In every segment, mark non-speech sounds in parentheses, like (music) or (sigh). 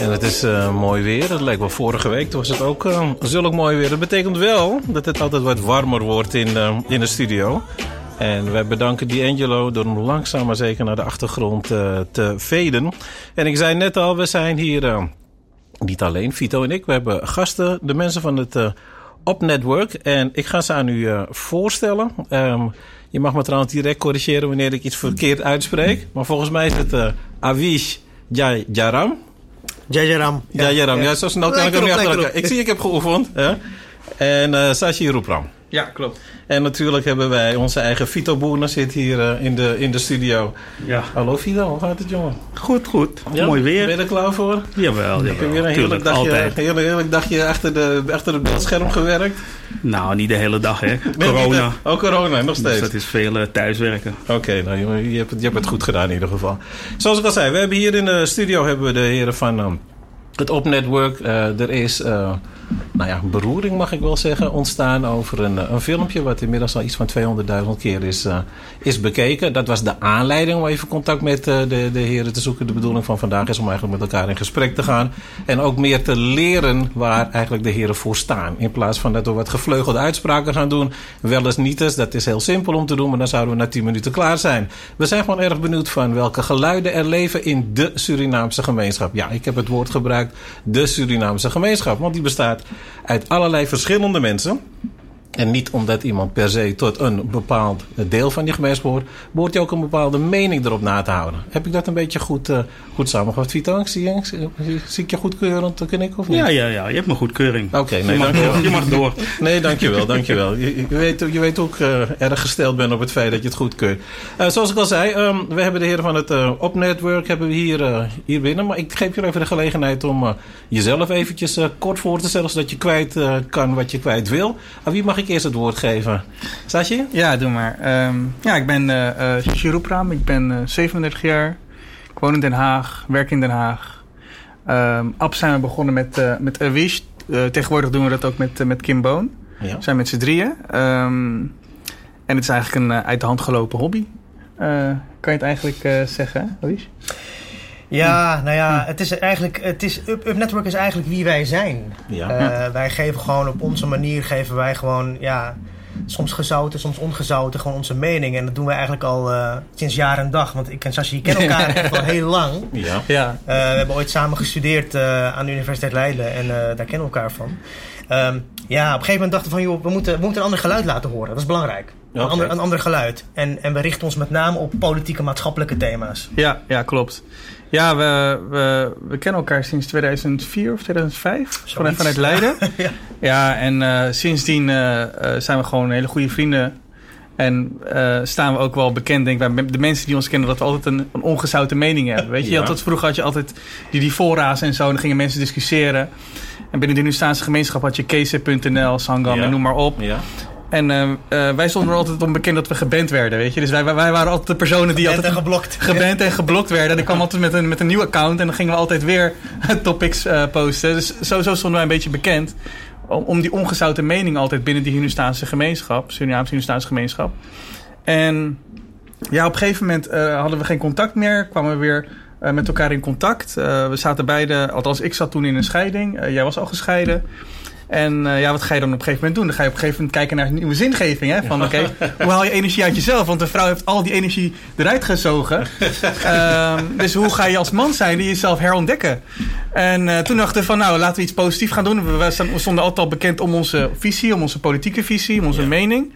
En het is uh, mooi weer. Het lijkt wel vorige week. Toen was het ook uh, zulk mooi weer. Dat betekent wel dat het altijd wat warmer wordt in, uh, in de studio. En wij bedanken D'Angelo door hem langzaam maar zeker naar de achtergrond te veden. En ik zei net al, we zijn hier niet alleen, Vito en ik. We hebben gasten, de mensen van het Op Network. En ik ga ze aan u voorstellen. Um, je mag me trouwens direct corrigeren wanneer ik iets verkeerd uitspreek. Maar volgens mij is het Avish Jayaram. Jayaram. Ja, Jayaram. Ja, zo snel kan ik hem niet achter elkaar. Ik zie, ik heb geoefend. Hè? En uh, Sashi Roepram. Ja, klopt. En natuurlijk hebben wij onze eigen Vito Boerner zit hier uh, in, de, in de studio. Ja. Hallo Vito, hoe gaat het jongen? Goed, goed. Ja? Mooi weer. Ben je er klaar voor? Jawel, Ik heb weer een heerlijk dagje, heerlijk, heerlijk dagje achter, de, achter het beeldscherm gewerkt. Nou, niet de hele dag hè. (laughs) Corona. Nee, oh, corona, nog steeds. Dus dat is veel uh, thuiswerken. Oké, okay, nou, je, je, hebt het, je hebt het goed gedaan in ieder geval. Zoals ik al zei, we hebben hier in de studio hebben we de heren van um, het Op Network. Uh, er is... Uh, nou ja, beroering mag ik wel zeggen, ontstaan over een, een filmpje wat inmiddels al iets van 200.000 keer is, uh, is bekeken. Dat was de aanleiding om even contact met uh, de, de heren te zoeken. De bedoeling van vandaag is om eigenlijk met elkaar in gesprek te gaan. En ook meer te leren waar eigenlijk de heren voor staan. In plaats van dat we wat gevleugelde uitspraken gaan doen. Wel eens niet eens, dat is heel simpel om te doen, maar dan zouden we na 10 minuten klaar zijn. We zijn gewoon erg benieuwd van welke geluiden er leven in de Surinaamse gemeenschap. Ja, ik heb het woord gebruikt, de Surinaamse gemeenschap, want die bestaat uit allerlei verschillende mensen. En niet omdat iemand per se tot een bepaald deel van die gemeenschap behoort, behoort hij ook een bepaalde mening erop na te houden. Heb ik dat een beetje goed, uh, goed samengevat, Vito? Zie, je, zie, ik je goedkeurend knikken of niet? Ja, ja, ja, je hebt mijn goedkeuring. Oké, okay, nee, je, mag door, je mag door. (laughs) Nee, dankjewel, dankjewel. Je, je, weet, je weet ook uh, erg gesteld ben op het feit dat je het goedkeurt. Uh, zoals ik al zei, um, we hebben de heren van het uh, Op Network hebben we hier, hier binnen. Maar ik geef je even de gelegenheid om jezelf eventjes kort voor te stellen, zodat je kwijt kan wat je kwijt wil. Aan wie mag ik eerst het woord geven? Sasje? Ja, doe maar. Um, ja, ik ben uh, uh, Roepram. Ik ben uh, 37 jaar. Ik woon in Den Haag, werk in Den Haag. Um, Ab zijn we begonnen met, uh, met Awish. tegenwoordig doen we dat ook met, met Kim Boon. Ja. We zijn met z'n drieën. Um, en het is eigenlijk een uit de hand gelopen hobby. kan je het eigenlijk zeggen, Awish? Ja, nou ja, het is eigenlijk, het is, Up, Up Network is eigenlijk wie wij zijn. Ja. Uh, ja. Wij geven gewoon op onze manier, geven wij gewoon, ja, soms gezouten, soms ongezouten, gewoon onze mening. En dat doen we eigenlijk al uh, sinds jaar en dag. Want ik en Sashi kennen (laughs) elkaar echt al heel lang. Ja. ja. Uh, we hebben ooit samen gestudeerd uh, aan de Universiteit Leiden en daar kennen we elkaar van. Um, ja, op een gegeven moment dachten we van, joh, we moeten, we moeten een ander geluid laten horen. Dat is belangrijk. Okay. Een, ander, een ander geluid. En, en we richten ons met name op politieke, maatschappelijke thema's. Ja, ja klopt. Ja, we, we, we kennen elkaar sinds 2004 of 2005. Vanuit, vanuit Leiden. (laughs) ja. ja, en uh, sindsdien uh, zijn we gewoon hele goede vrienden. En uh, staan we ook wel bekend, denk ik, de mensen die ons kennen, dat we altijd een, een ongezouten mening hebben. Weet je, ja. had vroeger had je altijd die, die voorra's en zo, en dan gingen mensen discussiëren. En binnen de Nustaanse gemeenschap had je kc.nl, Sangam ja. en noem maar op. Ja. En uh, uh, wij stonden er altijd om bekend dat we geband werden, weet je. Dus wij, wij waren altijd de personen die geband altijd... en geblokt. Geband en geblokt werden. En ik kwam altijd met een, met een nieuw account en dan gingen we altijd weer (laughs) topics uh, posten. Dus zo, zo stonden wij een beetje bekend. Om, om die ongezouten mening altijd binnen die Hindustaanse gemeenschap. Surinaamse Hindustaanse gemeenschap. En ja, op een gegeven moment hadden we geen contact meer. Kwamen we weer met elkaar in contact. We zaten beide, althans ik zat toen in een scheiding. Jij was al gescheiden. En uh, ja, wat ga je dan op een gegeven moment doen? Dan ga je op een gegeven moment kijken naar een nieuwe zingeving. Hè? Van oké, okay, hoe haal je energie uit jezelf? Want een vrouw heeft al die energie eruit gezogen. uh, (laughs) dus hoe ga je als man zijn die jezelf herontdekken? En uh, toen dachten we van nou, laten we iets positiefs gaan doen. We, we stonden altijd al bekend om onze visie, om onze politieke visie, om onze ja. mening.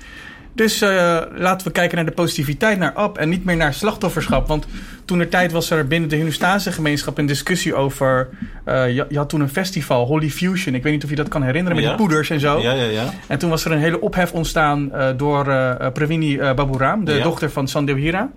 Dus uh, laten we kijken naar de positiviteit, naar ab en niet meer naar slachtofferschap. Want toen er tijd was er binnen de Hindustaanse gemeenschap een discussie over. Uh, je, je, had toen een festival, Holy Fusion. Ik weet niet of je dat kan herinneren met ja. die poeders en zo. Ja, ja, ja. En toen was er een hele ophef ontstaan uh, door Pravini Baburam, de ja. dochter van Sandev Hira.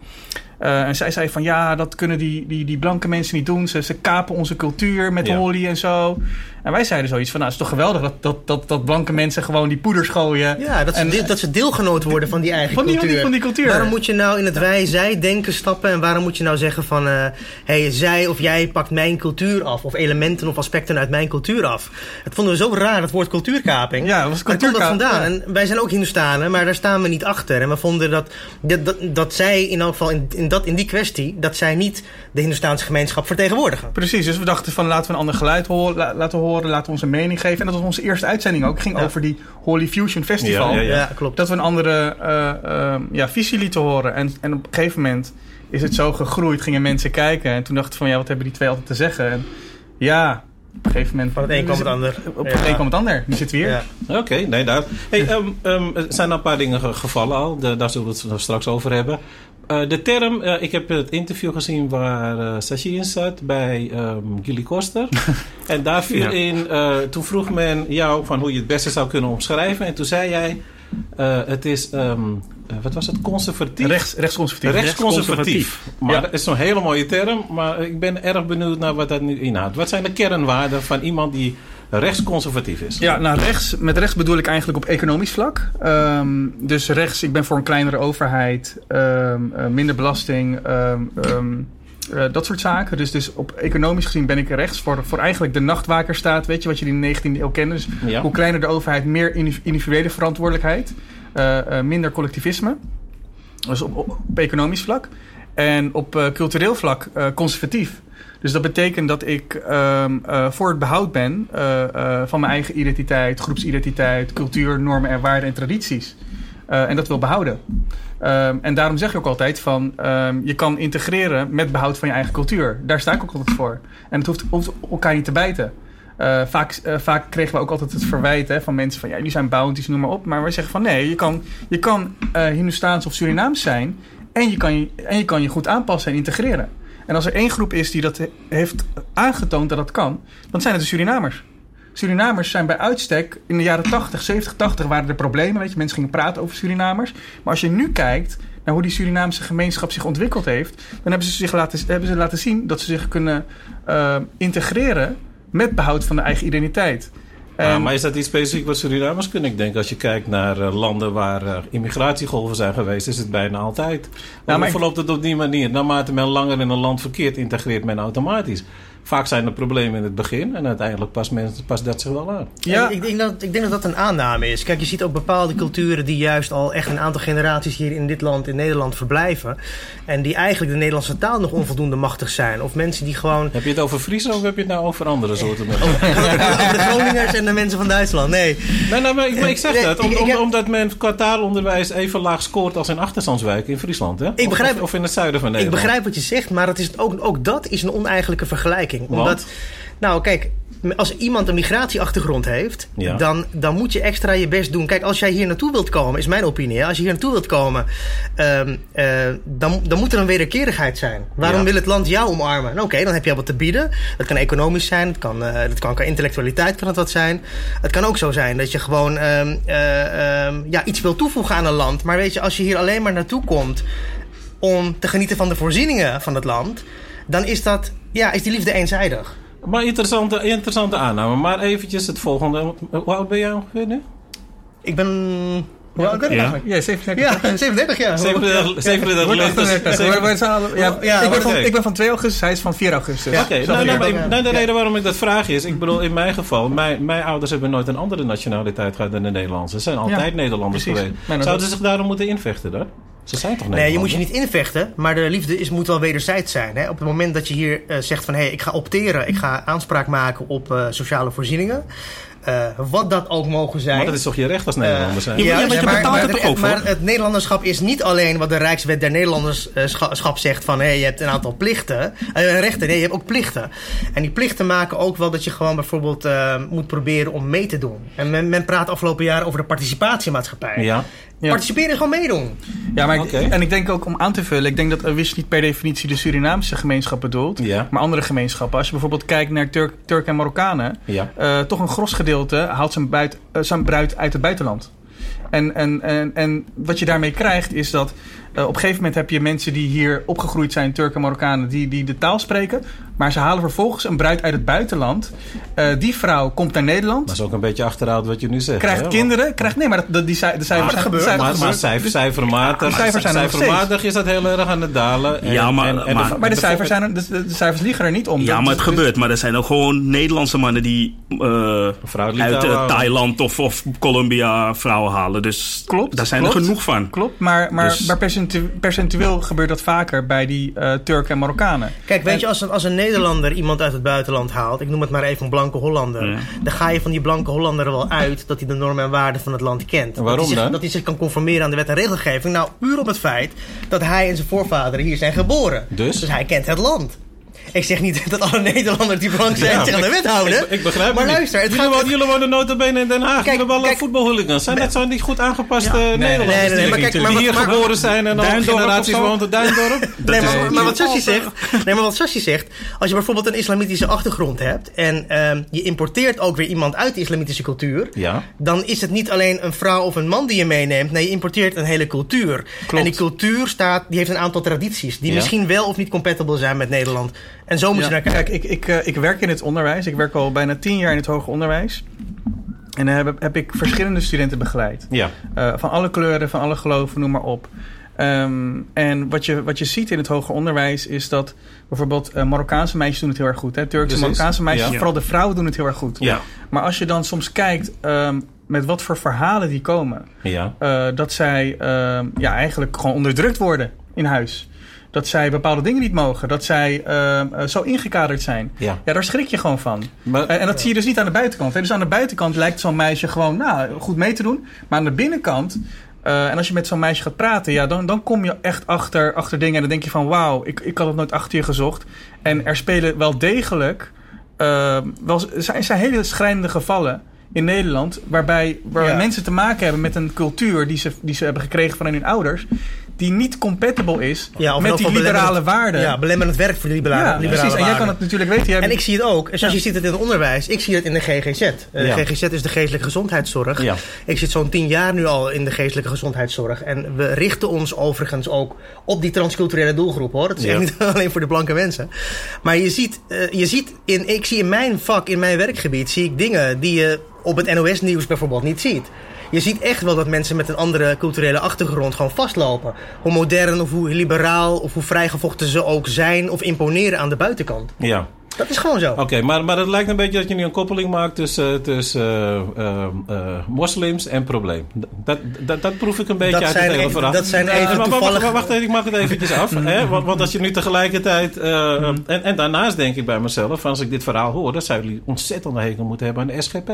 Uh, en zij zei van ja, dat kunnen die, die, die blanke mensen niet doen. Ze, ze kapen onze cultuur met Ja. Holly en zo. En wij zeiden zoiets van nou, het is toch geweldig dat, dat, dat, dat blanke mensen gewoon die poeders gooien. Ja, dat ze, En- deel- dat ze deelgenoot worden van die eigen Van die, van cultuur. die, van die cultuur. Waarom moet je nou in het wij-zij denken stappen en waarom moet je nou zeggen van hé, hey, zij of jij pakt mijn cultuur af of elementen of aspecten uit mijn cultuur af? Dat vonden we zo raar, dat woord cultuurkaping. Ja, dat was komt dat cultuurkaping, vandaan? ja. En wij zijn ook Hindustanen, maar daar staan we niet achter. En we vonden dat, dat, dat, dat zij in elk geval in, in dat in die kwestie, dat zij niet de Hindoestaanse gemeenschap vertegenwoordigen. Precies, dus we dachten van laten we een ander geluid horen, la- laten horen, laten we onze mening geven. En dat was onze eerste uitzending ook. ging Ja. over die Holy Fusion Festival. Ja, ja, Ja, klopt. Dat we een andere eh, ehm, ja, visie lieten horen. En, en op een gegeven moment is het zo gegroeid, gingen mensen kijken. En toen dachten we van ja, wat hebben die twee altijd te zeggen? En ja, op een gegeven moment... Van het een kwam het ander. Op het Ja. een kwam het ander. Nu zitten we hier. Ja. Oké, nee, daar. Hey, ehm, ehm, er zijn al een paar dingen ge- gevallen al. De- daar zullen we het nog straks over hebben. Eh, de term, eh, ik heb het interview gezien waar Sashi in zat bij ehm Gilly Koster. (laughs) en daar viel Ja. in, toen vroeg men jou van hoe je het beste zou kunnen omschrijven. En toen zei jij, het is, ehm, eh, wat was het, conservatief? Rechts, rechtsconservatief. Rechtsconservatief. Maar Ja. dat is zo'n hele mooie term. Maar ik ben erg benieuwd naar wat dat nu inhoudt. Wat zijn de kernwaarden van iemand die rechtsconservatief is? Ja, nou rechts, met rechts bedoel ik eigenlijk op economisch vlak. Ehm, dus rechts, ik ben voor een kleinere overheid, ehm, eh, minder belasting, ehm, eh, dat soort zaken. Dus, dus op economisch gezien ben ik rechts voor, voor eigenlijk de nachtwakerstaat. Weet je wat je in de 19e eeuw kende? Dus Ja. hoe kleiner de overheid, meer indiv- individuele verantwoordelijkheid, eh, minder collectivisme. Dus op, op, op economisch vlak. En op cultureel vlak conservatief. Dus dat betekent dat ik ehm, eh, voor het behoud ben eh, eh, van mijn eigen identiteit, groepsidentiteit, cultuur, normen en waarden en tradities. En dat wil behouden. Ehm, en daarom zeg ik ook altijd van ehm, je kan integreren met behoud van je eigen cultuur. Daar sta ik ook altijd voor. En het hoeft, elkaar niet te bijten. Vaak, vaak kregen we ook altijd het verwijt hè, van mensen van ja, jullie zijn bounties, noem maar op. Maar wij zeggen van nee, je kan, je kan of Surinaams zijn en je, kan je, en je kan je goed aanpassen en integreren. En als er één groep is die dat he- heeft aangetoond dat dat kan, dan zijn het de Surinamers. Surinamers zijn bij uitstek, in de jaren 80, 70, 80 waren er problemen. Weet je, mensen gingen praten over Surinamers. Maar als je nu kijkt naar hoe die Surinaamse gemeenschap zich ontwikkeld heeft, dan hebben ze, zich laten, hebben ze laten zien dat ze zich kunnen eh, integreren met behoud van de eigen identiteit. Maar is dat iets specifiek wat Surinamers kunnen? Ik denk als je kijkt naar eh, landen waar eh, immigratiegolven zijn geweest, is het bijna altijd. Maar maar verloopt het op die manier? Naarmate men langer in een land verkeert, integreert men automatisch. Vaak zijn er problemen in het begin en uiteindelijk past, men, past dat zich wel aan. ja, Ik, denk dat, ik denk dat dat een aanname is. Kijk, je ziet ook bepaalde culturen die juist al echt een aantal generaties hier in dit land, in Nederland, verblijven. En die eigenlijk de Nederlandse taal nog onvoldoende machtig zijn. Of mensen die gewoon. Heb je het over Friesen of heb je het nou over andere soorten mensen? (laughs) over de Groningers en de mensen van Duitsland. Nee. Nee, nee, maar ik, maar ik zeg Nee, dat om- ik- ik om- heb- omdat men qua taalonderwijs even laag scoort als in achterstandswijken in Friesland. Hè? Ik begrijp- of, of in het zuiden van Ik Nederland. begrijp wat je zegt, maar het is ook, ook dat is een oneigenlijke vergelijking. Omdat, nou kijk, als iemand een migratieachtergrond heeft, Ja. dan, dan moet je extra je best doen. Kijk, als jij hier naartoe wilt komen, is mijn opinie. Als je hier naartoe wilt komen, ehm, eh, dan, dan moet er een wederkerigheid zijn. Waarom Ja. wil het land jou omarmen? Nou, Oké, dan heb je wat te bieden. Dat kan economisch zijn, het kan, eh, dat kan qua intellectualiteit kan het wat zijn. Het kan ook zo zijn dat je gewoon ehm, eh, ehm, ja, iets wil toevoegen aan een land. Maar weet je, als je hier alleen maar naartoe komt om te genieten van de voorzieningen van het land, dan is, dat, ja, is die liefde eenzijdig. Maar interessante, interessante aanname. Maar eventjes het volgende. Hoe oud ben jij ongeveer nu? Ik ben. Hoe oud ben ik Ja. eigenlijk? ja, 37. Ja, 37 jaar. 37 37 Wordt leeftijd. 38. Zeven- Waar- waar zijn alle- ja, Ja, ik, ben van, ik ben van 2 augustus, hij is van 4 augustus. Ja. Oké, Zo nou, nou, ik- nou, de reden waarom ik dat vraag is, ik bedoel, in mijn geval, mijn, mijn ouders hebben nooit een andere nationaliteit gehad dan de Nederlandse. Ze zijn altijd Ja, Nederlanders precies. geweest. Zouden ze zich daarom moeten invechten dan? Ze zijn toch Nee, je moet je niet invechten, maar de liefde is, moet wel wederzijds zijn. Hè? Op het moment dat je hier eh, zegt van hé, hey, ik ga opteren, ik ga aanspraak maken op eh, sociale voorzieningen. eh, wat dat ook mogen zijn. Maar dat is toch je recht als Nederlander zijn? Ja, maar je betaalt maar, toch het- ook voor? maar het Nederlanderschap is niet alleen wat de Rijkswet der Nederlanderschap zegt van hé, je hebt een aantal plichten, rechten. Nee, je hebt ook plichten. En die plichten maken ook wel dat je gewoon bijvoorbeeld eh, moet proberen om mee te doen. En men, men praat afgelopen jaar over de participatiemaatschappij. Ja. Ja. Participeren is gewoon meedoen. Ja, maar ik- en ik denk ook om aan te vullen, ik denk dat Wish niet per definitie de Surinaamse gemeenschap bedoelt, Ja. maar andere gemeenschappen. Als je bijvoorbeeld kijkt naar Turk, Turk en Marokkanen, Ja. eh, toch een gros gedeelte haalt zijn, buit, eh, zijn bruid uit het buitenland. En, en, en, en wat je daarmee krijgt is dat eh, op een gegeven moment heb je mensen die hier opgegroeid zijn, Turken en Marokkanen, die, die de taal spreken. Maar ze halen vervolgens een bruid uit het buitenland. Eh, die vrouw komt naar Nederland, Dat is ook een beetje achterhaald wat je nu zegt. krijgt hè? kinderen, krijgt... Nee, maar dat, dat- die, de cijfers dat zijn... gebeurt. de cijfers- Maar, maar cijfer, cijfermatig, de cijfers zijn er nog cijfermatig is dat heel erg aan het dalen. En- Ja, maar- en- en maar- Maar de cijfers, zijn er, de, de- de cijfers liegen er niet om. Ja, Dat- maar het dus- gebeurt. Maar er zijn ook gewoon Nederlandse mannen die eh, uit. Thailand of, of Colombia vrouwen halen. Dus Klopt, daar zijn klopt. er genoeg van. Klopt, maar, maar, Dus- maar percentueel percentu- percentueel gebeurt dat vaker bij die eh, Turken en Marokkanen. Kijk, weet En- je, als een, als een Nederlander iemand uit het buitenland haalt, ik noem het maar even een blanke Hollander, Ja. dan ga je van die blanke Hollander er wel uit dat hij de normen en waarden van het land kent. En waarom dat hij zich, dan? Dat hij zich kan conformeren aan de wet en regelgeving. Nou, puur op het feit dat hij en zijn voorvaderen hier zijn geboren. Dus? hij kent het land. Ik zeg niet (laughs) dat alle Nederlanders die blank zijn Ja, zich aan de wet houden. Ik, ik begrijp maar niet. luister, het jullie, gaat... wonen, jullie wonen notabene in Den Haag. Kijk, jullie hebben kijk- voetbalhooligans. Zijn dat zo'n die goed aangepaste Nederlanders? nee, nee, nee, die- maar kijk, die maar hier wat- maar- geboren zijn en al generaties woont in Duindorp? (laughs) Nee, maar, maar wat niet Sashi zegt, nee, maar wat Sashi zegt, als je bijvoorbeeld een islamitische achtergrond hebt en ehm, je importeert ook weer iemand uit de islamitische cultuur, Ja. dan is het niet alleen een vrouw of een man die je meeneemt. Nee, je importeert een hele cultuur. En die cultuur staat, die heeft een aantal tradities die misschien wel of niet compatible zijn met Nederland. En zo moet je naar kijken. kijk, ik, ik, eh, ik werk in het onderwijs. Ik werk al bijna tien jaar in het hoger onderwijs. En dan heb, heb ik verschillende studenten begeleid. Ja. Eh, van alle kleuren, van alle geloven, noem maar op. Ehm, en wat je, wat je ziet in het hoger onderwijs is dat bijvoorbeeld eh, Marokkaanse meisjes doen het heel erg goed. Hè? Turkse. Marokkaanse meisjes, Ja. vooral de vrouwen doen het heel erg goed. Ja. Maar als je dan soms kijkt ehm, met wat voor verhalen die komen, Ja. eh, dat zij ehm, ja, eigenlijk gewoon onderdrukt worden in huis. Dat zij bepaalde dingen niet mogen. Dat zij ehm, eh, zo ingekaderd zijn. Ja. Ja, daar schrik je gewoon van. Maar, En, en dat zie je dus niet aan de buitenkant. Hè? Dus aan de buitenkant lijkt zo'n meisje gewoon nou, goed mee te doen. Maar aan de binnenkant, eh, en als je met zo'n meisje gaat praten, ja, dan, dan kom je echt achter, achter dingen. En dan denk je van wauw, ik, ik had het nooit achter je gezocht. En er spelen wel degelijk, eh, wel, er zijn, er zijn hele schrijnende gevallen in Nederland. Waarbij, waarbij Ja. mensen te maken hebben met een cultuur die ze, die ze hebben gekregen van hun ouders. Die niet compatible is Ja, met die liberale waarden. Ja, belemmerend werk voor de liberale, Ja, liberale precies. En jij kan het natuurlijk weten. Jij En ik zie het ook. En zoals je ziet het in het onderwijs, ik zie het in de GGZ. Eh, De Ja. GGZ is de geestelijke gezondheidszorg. Ik zit zo'n tien jaar nu al in de geestelijke gezondheidszorg. En we richten ons overigens ook op die transculturele doelgroep hoor. Het is echt niet (laughs) alleen voor de blanke mensen. Maar je ziet, eh, je ziet in, ik zie in mijn vak, in mijn werkgebied, zie ik dingen die je op het NOS-nieuws bijvoorbeeld niet ziet. Je ziet echt wel dat mensen met een andere culturele achtergrond gewoon vastlopen. Hoe modern of hoe liberaal of hoe vrijgevochten ze ook zijn of imponeren aan de buitenkant. ja. Dat is gewoon zo. Oké, maar, maar het lijkt een beetje dat je nu een koppeling maakt tussen, tussen eh, eh, eh, moslims en probleem. Dat, dat, dat proef ik een beetje Dat uit het hele even- verhaal. dat zijn even wacht, toevallig- Wacht, wacht even, ik maak het eventjes af. (laughs) hè? Want, want als je nu tegelijkertijd... en, en daarnaast denk ik bij mezelf, als ik dit verhaal hoor... dan zouden jullie ontzettend hekel moeten hebben aan de SGP.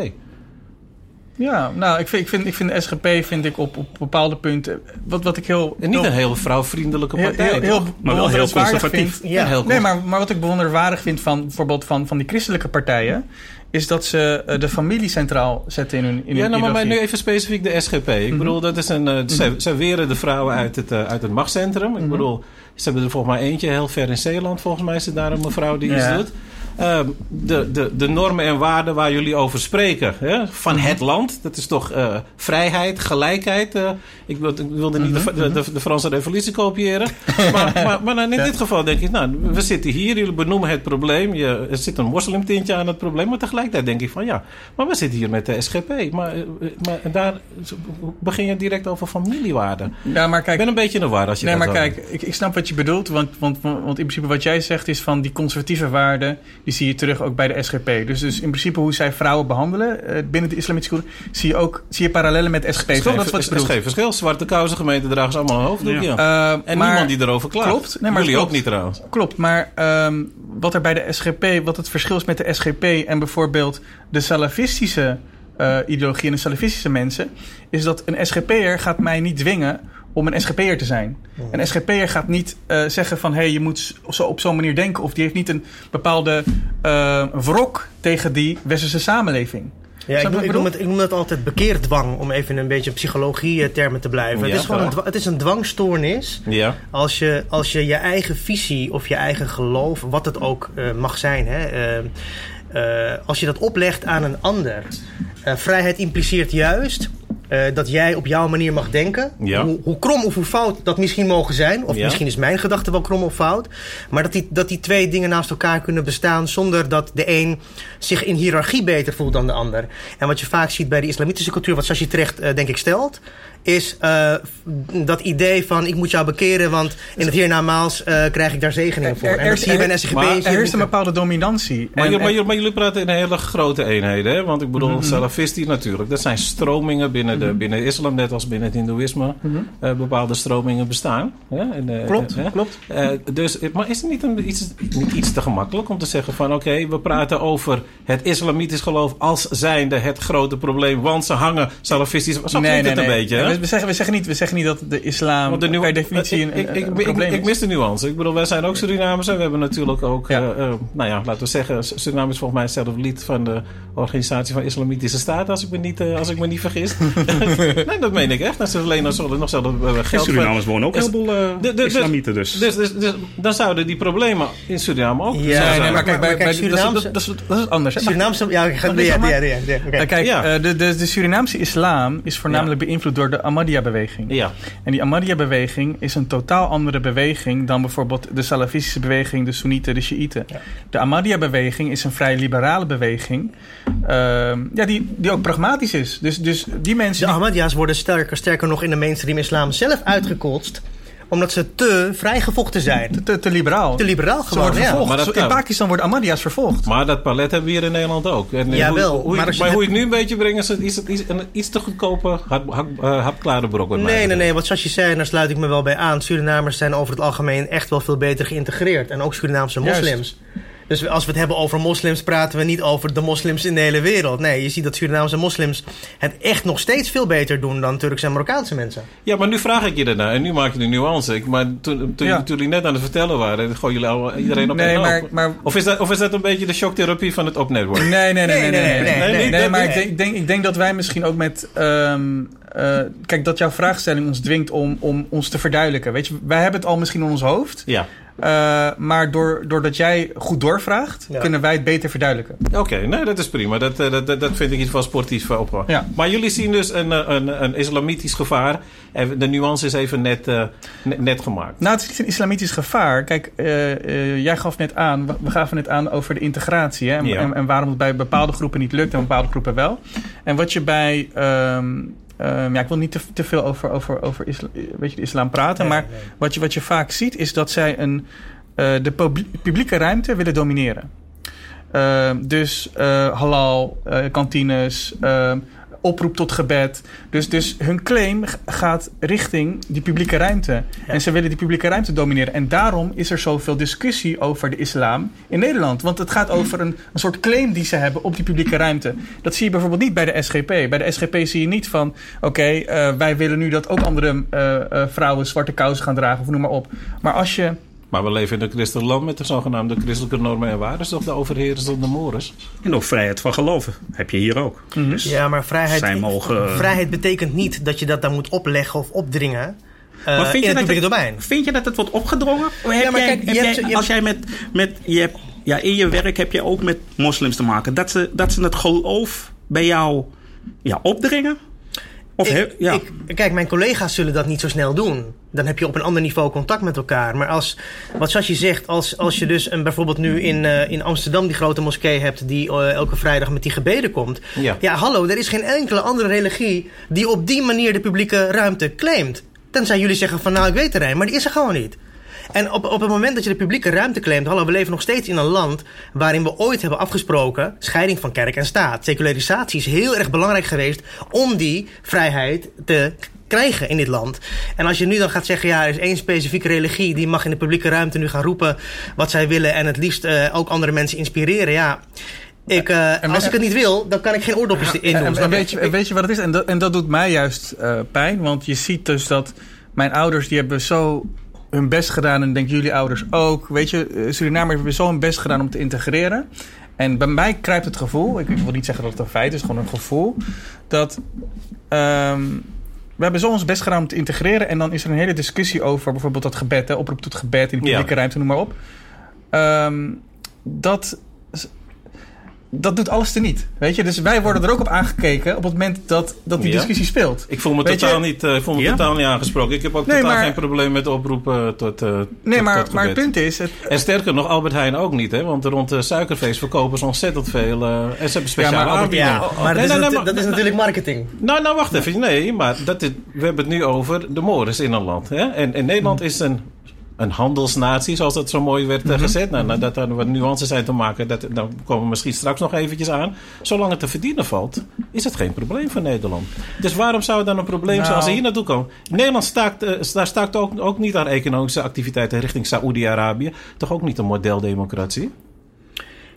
Ja, nou, ik vind, ik vind, ik vind de SGP vind ik op, op bepaalde punten... Wat, wat ik heel... En niet een heel vrouwvriendelijke partij, heel, heel? Maar wel heel conservatief. vind- Ja. Heel Nee, maar, maar wat ik bewonderenswaardig vind van bijvoorbeeld van, van die christelijke partijen... is dat ze eh, de familie centraal zetten in hun in Ja, hun nou, maar nu even specifiek de SGP. Ik Mhm. bedoel, dat is een. eh, zij, zij weren de vrouwen uit het, eh, uit het machtscentrum. Mhm. Ik bedoel, ze hebben er volgens mij eentje heel ver in Zeeland. Volgens mij is er daar een mevrouw die Ja. iets doet. Ehm, de, de, de normen en waarden waar jullie over spreken hè, van Mhm. het land, dat is toch eh, vrijheid, gelijkheid. eh, ik, wilde, ik wilde niet Mhm. de, de, de, Franse revolutie kopiëren. maar, (laughs) maar, maar dan in Ja. dit geval denk ik, nou, we zitten hier, jullie benoemen het probleem. Je, er zit een moslimtintje aan het probleem. Maar tegelijkertijd denk ik van ja, maar we zitten hier met de SGP. Maar, eh, maar daar begin je direct over familiewaarden. Ja, maar Ik kijk... ben een beetje in de war als je Nee, dat maar kijk, ik, ik snap wat je bedoelt. Want, want, want in principe wat jij zegt is van die conservatieve waarden... die zie je terug ook bij de SGP. Dus, dus in principe hoe zij vrouwen behandelen eh, binnen de islamitische cultuur... zie je ook zie je parallellen met SGP. Dat is wat er verschil. Zwarte kousen gemeente dragen ze allemaal een hoofddoek. Ja. Eh, en maar- niemand die erover klaagt. Klopt. Nee, maar Jullie klopt. ook niet trouwens. Klopt, maar ehm, wat er bij de SGP, wat het verschil is met de SGP en bijvoorbeeld de salafistische eh, ideologie en de salafistische mensen, is dat een SGP'er gaat mij niet dwingen om een SGP'er te zijn. Een SGP'er gaat niet eh, zeggen van hé, hey, je moet zo, op zo'n manier denken, of die heeft niet een bepaalde eh, wrok tegen die westerse samenleving. Ja, ik, noem, ik, ik noem het, ik noem het altijd bekeerdwang, om even een beetje psychologie-termen te blijven. Ja, het, is gewoon een, het is een dwangstoornis Ja. als je, als je je eigen visie of je eigen geloof, wat het ook eh, mag zijn, hè, als je dat oplegt aan een ander. Eh, vrijheid impliceert juist eh, dat jij op jouw manier mag denken. Ja. Hoe, hoe krom of hoe fout dat misschien mogen zijn. Of Ja. misschien is mijn gedachte wel krom of fout. Maar dat die, dat die twee dingen naast elkaar kunnen bestaan zonder dat de een zich in hiërarchie beter voelt dan de ander. En wat je vaak ziet bij de islamitische cultuur, wat Sashi terecht eh, denk ik stelt, is eh, dat idee van ik moet jou bekeren, want in het hiernamaals eh krijg ik daar zegeningen voor. en dat zie je bij een SGP. maar Er heerst een bepaalde dominantie. Maar, En- jullie- maar, en- jullie- maar jullie praten in hele grote eenheden. Hè? Want ik bedoel, salafistisch natuurlijk. Dat zijn stromingen binnen binnen de islam, net als binnen het hindoeïsme, eh, bepaalde stromingen bestaan. En, eh, Klopt, eh, klopt. dus, maar is het niet, een, iets, niet iets te gemakkelijk om te zeggen van... oké, we praten over het islamitisch geloof als zijnde het grote probleem... want ze hangen salafistisch... Zo klinkt het een beetje, hè? We, zeggen, we, zeggen niet, we zeggen niet dat de islam Want de per definitie een, ik, ik, een ik, ik, probleem ik is. mis de nuance. Ik bedoel, wij zijn ook Surinamers en we hebben natuurlijk ook, Ja. nou ja, laten we zeggen, Suriname is volgens mij zelf lid van de Organisatie van Islamitische Staten, als ik me niet, als ik me niet vergis. (laughs) (laughs) nee, dat meen ik echt. Dat ze alleen nog, zullen nog zelf eh, geld Surinamers wonen ook Is- heel veel eh, de- de- de- islamieten dus. Dus, dus, dus dan zouden die problemen in Suriname ook Ja, Nee, maar kijk, Maar- bij, bij- dat, is, Surinaamse- dat, dat, is, dat is anders. Hè? Surinaamse... Ja, Ja, ja, ja, Kijk, Ja. eh, de, de, de Surinaamse islam is voornamelijk beïnvloed door de Ahmadiyya-beweging. Ja, En die Ahmadiyya-beweging is een totaal andere beweging dan bijvoorbeeld de Salafistische beweging, de Soenieten, de Shiiten. De Ahmadiyya-beweging is een vrij liberale beweging, ehm, ja, die, die ook pragmatisch is. Dus, dus die mensen. De Ahmadiyya's worden sterker, sterker nog in de mainstream islam zelf uitgekotst. Omdat ze te vrijgevochten zijn. te, te liberaal. Te liberaal Ze gewoon, worden ja. Maar dat in. Pakistan worden Ahmadiyya's vervolgd. maar dat palet hebben we hier in Nederland ook. En, eh, Jawel, hoe, hoe, maar ik- als je maar het- hoe ik nu een beetje breng, is het, is het iets, een iets te goedkope eh, hapklare brok. Nee, nee, betreft. nee. Wat zoals je zei, en daar sluit ik me wel bij aan. Surinamers zijn over het algemeen echt wel veel beter geïntegreerd. En ook Surinaamse Juist. Dus als we het hebben over moslims, praten we niet over de moslims in de hele wereld. Nee, je ziet dat Surinaamse moslims het echt nog steeds veel beter doen dan Turkse en Marokkaanse mensen. Ja, maar nu vraag ik je daarna en nu maak je de nuance. Ik, maar toen, toen, jullie net aan het vertellen waren, gooien jullie al, iedereen op nee, en maar, of, is dat, of is dat een beetje de shocktherapie van het opnetwerk? Nee, nee, nee, nee, nee. nee, maar ik denk, denk, ik, denk, dat wij misschien ook met. Ehm, eh, kijk, dat jouw vraagstelling ons dwingt om, om ons te verduidelijken. Weet je, wij hebben het al misschien in ons hoofd. Ja eh, maar door, doordat jij goed doorvraagt, Ja. kunnen wij het beter verduidelijken. oké, nee, dat is prima. Dat, eh, dat, dat, vind ik iets van sportief eh, op. Ja. Maar jullie zien dus een, een, een islamitisch gevaar. En de nuance is even net, net, gemaakt. Nou, het is niet een islamitisch gevaar. Kijk, jij gaf net aan, we, gaven net aan over de integratie. Hè? En, Ja. en, en waarom het bij bepaalde groepen niet lukt en bepaalde groepen wel. En wat je bij. ehm, ehm, ja, ik wil niet te, te veel over, over, over isla- weet je, de islam praten. Nee, maar nee. Wat, je, wat je vaak ziet is dat zij een, eh, de publie- publieke ruimte willen domineren. Ehm, dus eh, halal, eh, kantines, ehm, oproep tot gebed. Dus, dus hun claim gaat richting die publieke ruimte. En ze willen die publieke ruimte domineren. En daarom is er zoveel discussie over de islam in Nederland. Want het gaat over een, een soort claim die ze hebben op die publieke ruimte. Dat zie je bijvoorbeeld niet bij de SGP. Bij de SGP zie je niet van... oké, eh, wij willen nu dat ook andere eh, eh, vrouwen zwarte kousen gaan dragen... of noem maar op. Maar als je... Maar we leven in een christelijk land met de zogenaamde christelijke normen en waarden. Toch de overheersers of de mores? En ook vrijheid van geloven. Heb je hier ook. Dus Ja, maar vrijheid, Zij mogen- vrijheid betekent niet dat je dat dan moet opleggen of opdringen. eh, Maar vind in je het dat het- domein. Vind je dat het wordt opgedrongen? Ja, maar jij, kijk, heb je jij- hebt- je als jij met, met je hebt, ja, in je werk heb je ook met moslims te maken. Dat ze, dat ze het geloof bij jou ja, opdringen? Of Ik- he- ja. ik- kijk, mijn collega's zullen dat niet zo snel doen. Dan heb je op een ander niveau contact met elkaar. Maar als, wat zoals je zegt, als, als je dus een, bijvoorbeeld nu in, eh, in Amsterdam die grote moskee hebt... die eh, elke vrijdag met die gebeden komt. Ja. Ja, hallo, er is geen enkele andere religie die op die manier de publieke ruimte claimt. Tenzij jullie zeggen van nou, ik weet er een, maar die is er gewoon niet. En op, op het moment dat je de publieke ruimte claimt... hallo, we leven nog steeds in een land waarin we ooit hebben afgesproken... scheiding van kerk en staat. Secularisatie is heel erg belangrijk geweest om die vrijheid te krijgen in dit land. En als je nu dan gaat zeggen, ja, er is één specifieke religie... die mag in de publieke ruimte nu gaan roepen wat zij willen... en het liefst eh, ook andere mensen inspireren, ja... Ik, eh, En- als ik het niet wil, dan kan ik geen oordopjes in doen. En, weet, je, weet je wat het is? En dat, en dat doet mij juist eh, pijn. Want je ziet dus dat mijn ouders... die hebben zo hun best gedaan. En denk jullie ouders ook. Weet je, eh, Surinamers hebben zo hun best gedaan om te integreren. En bij mij kruipt het gevoel... Ik wil niet zeggen dat het een feit is, gewoon een gevoel... dat... ehm, we hebben zo ons best gedaan om te integreren. En dan is er een hele discussie over bijvoorbeeld dat gebed. Hè, oproep tot gebed in de publieke Ja. ruimte, noem maar op. Ehm, dat dat doet alles er niet. Weet je? Dus wij worden er ook op aangekeken op het moment dat, dat die Ja. discussie speelt. Ik voel me, Weet totaal, je- niet, eh, ik voel me Ja? totaal niet aangesproken. Ik heb ook Nee, totaal maar- geen probleem met oproepen tot, eh Nee, tot, maar, tot maar het punt is... Het, En sterker nog, Albert Heijn ook niet, hè? Want rond de suikerfeest verkopen ze ontzettend veel. eh, en ze hebben speciale maar Albert- aanbiedingen. Ja, Oh, oh, maar dat, nee, is, maar- dat is natuurlijk marketing. Nou, nou, wacht even. Nee, maar dat is, we hebben het nu over de mores in een land. Hè? En in Nederland is een, een handelsnatie, zoals dat zo mooi werd eh, Mhm. gezet. Nou, dat er wat nuances zijn te maken, dat, dan komen we misschien straks nog eventjes aan. Zolang het te verdienen valt, is het geen probleem voor Nederland. Dus waarom zou het dan een probleem zijn als ze Nou. hier naartoe komen? Nederland staakt, eh, daar staakt ook, ook niet aan economische activiteiten richting Saoedi-Arabië. Toch ook niet een modeldemocratie?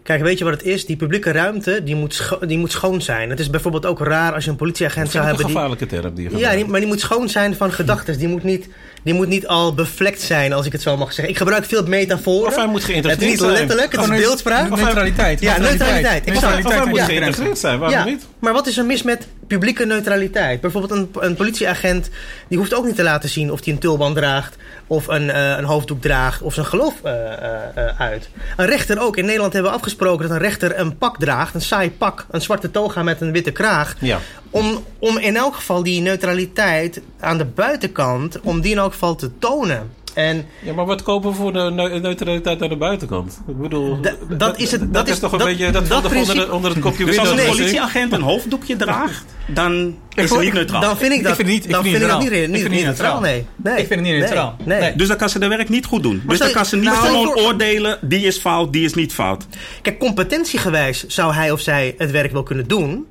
Kijk, weet je wat het is? Die publieke ruimte die moet, scho- die moet schoon zijn. Het is bijvoorbeeld ook raar als je een politieagent Dat zou is een hebben die... gevaarlijke term die je Ja, die- maar die moet schoon zijn van gedachten. Die moet niet, die moet niet al bevlekt zijn, als ik het zo mag zeggen. Ik gebruik veel metaforen. Of hij moet het is geïnteresseerd niet zijn. letterlijk, het is beeldspraak. Neutraliteit. Ja, neutraliteit. Neutraliteit of hij van moet ja. geïntegreerd zijn, waarom ja, niet? maar wat is er mis met publieke neutraliteit? Bijvoorbeeld een, een politieagent die hoeft ook niet te laten zien of hij een tulband draagt of een, eh, een hoofddoek draagt of zijn geloof eh, eh, uit. Een rechter ook. In Nederland hebben we afgesproken dat een rechter een pak draagt, een saai pak, een zwarte toga met een witte kraag. Ja. Om, om in elk geval die neutraliteit aan de buitenkant, om die in elk geval te tonen. En Ja, maar wat kopen we voor de neu- neutraliteit aan de buitenkant? Ik bedoel, Da- dat is het- Dat, dat is is- toch een dat- beetje dat, dat onder, principe- de- onder het kopje Dus als een politieagent een hoofddoekje draagt, dan is het niet neutraal. dan vind ik dat, Ik vind het niet- ik dan vind het vind ik dat niet niet, neutraal. niet, Ik vind het niet niet neutraal. Nee. nee. Ik vind het niet Nee. neutraal. Nee. Nee. Dus dan kan ze de werk niet goed doen. Dus dan kan ze niet gewoon voor- oordelen, die is fout, die is niet fout. Kijk, competentiegewijs zou hij of zij het werk wel kunnen doen.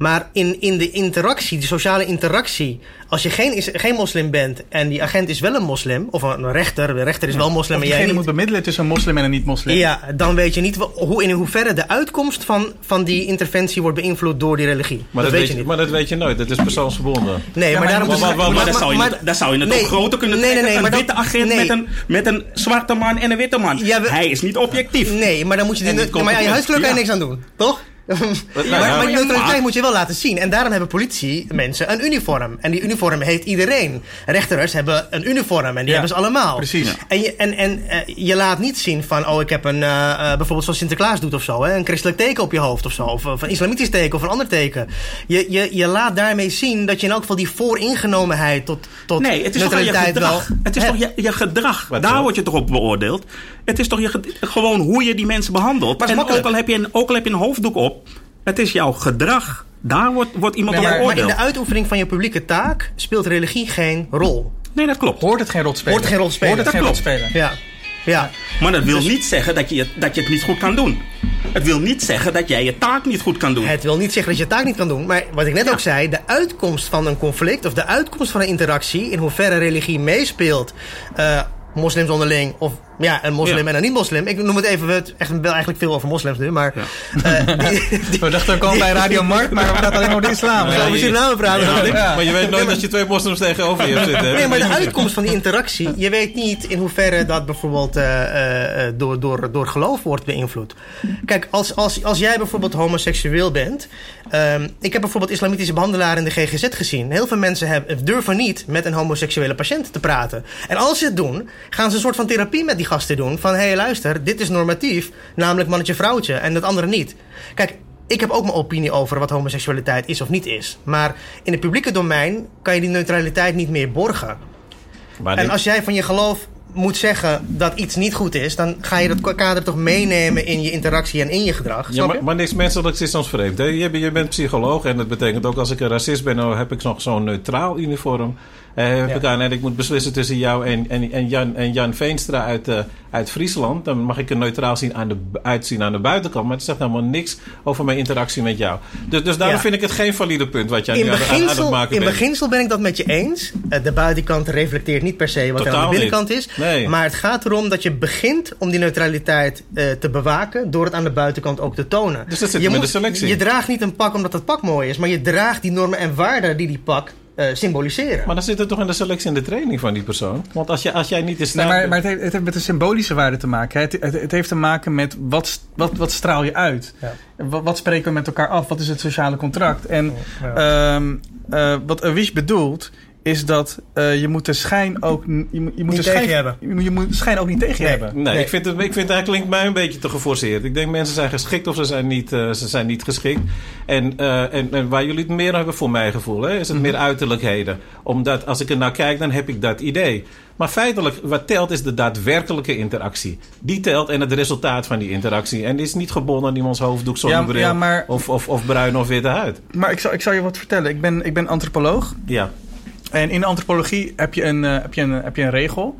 Maar in, in de interactie, de sociale interactie. Als je geen, is, geen moslim bent en die agent is wel een moslim. Of een rechter, de rechter is wel moslim Of en jij moet bemiddelen tussen een moslim en een niet-moslim. Ja, dan weet je niet hoe, in hoeverre de uitkomst van, van die interventie wordt beïnvloed door die religie. Maar dat, weet je, niet. maar dat weet je nooit. Dat is persoonsgebonden. nee, Ja, maar, maar daarom maar- maar- maar- Maar, dan, zou je maar- dan zou je het nee, ook groter kunnen nee, trekken. nee, een dat- witte agent nee. met, een, met een zwarte man en een witte man. Ja, we- Hij is niet objectief. Nee, maar dan moet je die, maar aan je huiskleur kan je Ja. niks aan doen, toch? Maar, ja, maar die neutraliteit moet je wel laten zien. En daarom hebben politiemensen een uniform. En die uniform heeft iedereen. Rechters hebben een uniform en die Ja, hebben ze allemaal. precies. Ja. En, je, en, en eh, je laat niet zien van, oh, ik heb een, eh, eh, bijvoorbeeld zoals Sinterklaas doet of zo, hè, een christelijk teken op je hoofd of zo. Of, of een islamitisch teken of een ander teken. Je, je, je laat daarmee zien dat je in elk geval die vooringenomenheid tot, tot Nee, het is toch je neutraliteit wel. gedrag. Het is toch je, je gedrag. Wat Daar zo? word je toch op beoordeeld. Het is toch je, gewoon hoe je die mensen behandelt. En ook makkelijk. al, heb je een, ook al heb je een hoofddoek op, het is jouw gedrag. Daar wordt, wordt iemand Nee, op Ja, maar in de uitoefening van je publieke taak speelt religie geen rol. Nee, dat klopt. Hoort het geen rol te spelen? Hoort het geen rol te spelen. Hoort het Dat geen rol te klopt. spelen? Ja. Ja. Maar dat wil Dus- niet zeggen dat je, het- dat je het niet goed kan doen. Het wil niet zeggen dat jij je taak niet goed kan doen. Het wil niet zeggen dat je je taak niet kan doen. Maar wat ik net Ja. ook zei, de uitkomst van een conflict of de uitkomst van een interactie, in hoeverre religie meespeelt, eh, moslims onderling of ja, een moslim Ja. en een niet-moslim. Ik noem het even, we het echt wel eigenlijk veel over moslims nu, maar eh, die, (laughs) die, We dachten ook al bij Radio Markt, maar we praten alleen over de islam. we Ja, Suriname praten. Ja, Ja. Maar je weet nooit dat je twee moslims tegenover je hebt zitten. Nee, maar de uitkomst van die interactie, je weet niet in hoeverre dat bijvoorbeeld eh, eh, eh, door, door, door geloof wordt beïnvloed. Kijk, als, als, als jij bijvoorbeeld homoseksueel bent. ehm, ik heb bijvoorbeeld islamitische behandelaren in de GGZ gezien. Heel veel mensen hebben, durven niet met een homoseksuele patiënt te praten. En als ze het doen, gaan ze een soort van therapie met die gasten doen. Van hé, hey, luister, dit is normatief, namelijk mannetje vrouwtje en dat andere niet. Kijk, ik heb ook mijn opinie over wat homoseksualiteit is of niet is. Maar in het publieke domein kan je die neutraliteit niet meer borgen. Maar En als jij van je geloof moet zeggen dat iets niet goed is, dan ga je dat kader toch meenemen in je interactie en in je gedrag. Ja, maar, maar niks menselijks is ons vreemd. Hè? Je, bent- je bent psycholoog en dat betekent ook als ik een racist ben, dan heb ik nog zo'n neutraal uniform. Eh, heb Ja. ik aan en ik moet beslissen tussen jou en, en, en, Jan, en Jan Veenstra uit, eh, uit Friesland. Dan mag ik er neutraal zien aan de, uitzien aan de buitenkant. Maar het zegt helemaal niks over mijn interactie met jou. Dus, dus daarom Ja. vind ik het geen valide punt wat jij in nu aan, aan- aan beginsel, het maken in bent. beginsel ben ik dat met je eens. Eh, De buitenkant reflecteert niet per se wat er aan de binnenkant niet. is. Nee. Maar het gaat erom dat je begint om die neutraliteit te bewaken door het aan de buitenkant ook te tonen. Dus dat zit je, met moet- de selectie. je draagt niet een pak omdat het pak mooi is, maar je draagt die normen en waarden die die pak eh, symboliseren. Maar dan zit het toch in de selectie en de training van die persoon? Want als, je, als jij niet in Nee, staat maar, het, heeft, het heeft met een symbolische waarde te maken. Het, het, het heeft te maken met wat, wat, wat straal je uit? Ja. Wat, wat spreken we met elkaar af? Wat is het sociale contract? En Ja. ehm, eh, wat Awish bedoelt, is dat eh, je moet de schijn ook je moet, je moet Niet de schijn, tegen je hebben. Je moet, je moet de schijn ook niet tegen Nee. hebben. Nee, Nee. Ik, vind het, ik vind het eigenlijk mij een beetje te geforceerd. Ik denk mensen zijn geschikt of ze zijn niet, eh, ze zijn niet geschikt. En, eh, en, en waar jullie het meer hebben voor mijn gevoel, hè, is het meer uiterlijkheden. Omdat als ik er naar kijk, dan heb ik dat idee. Maar feitelijk, wat telt is de daadwerkelijke interactie. Die telt en het resultaat van die interactie. En die is niet gebonden aan iemands hoofddoek, zonnebril ja, maar- of, of, of bruin of witte huid. Maar ik zal, ik zal je wat vertellen. Ik ben, ik ben antropoloog. Ja, En in de antropologie heb je een, eh, heb je een, heb je een regel.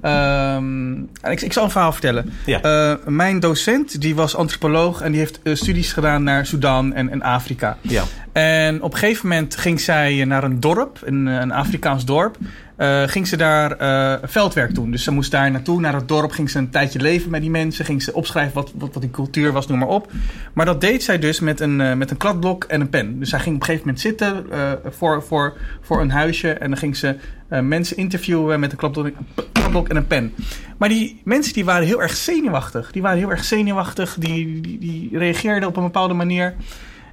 Ehm, ik, ik zal een verhaal vertellen. Ja. Eh, mijn docent die was antropoloog en die heeft eh, studies gedaan naar Sudan en, en Afrika. Ja. En op een gegeven moment ging zij naar een dorp, een, een Afrikaans dorp. Eh, ging ze daar eh, veldwerk doen. Dus ze moest daar naartoe, naar het dorp. Ging ze een tijdje leven met die mensen. Ging ze opschrijven wat, wat, wat die cultuur was, noem maar op. Maar dat deed zij dus met een, eh, met een kladblok en een pen. Dus zij ging op een gegeven moment zitten voor, voor, voor een huisje. En dan ging ze mensen interviewen met een kladblok, kladblok en een pen. Maar die mensen die waren heel erg zenuwachtig. Die waren heel erg zenuwachtig. Die, die, die reageerden op een bepaalde manier.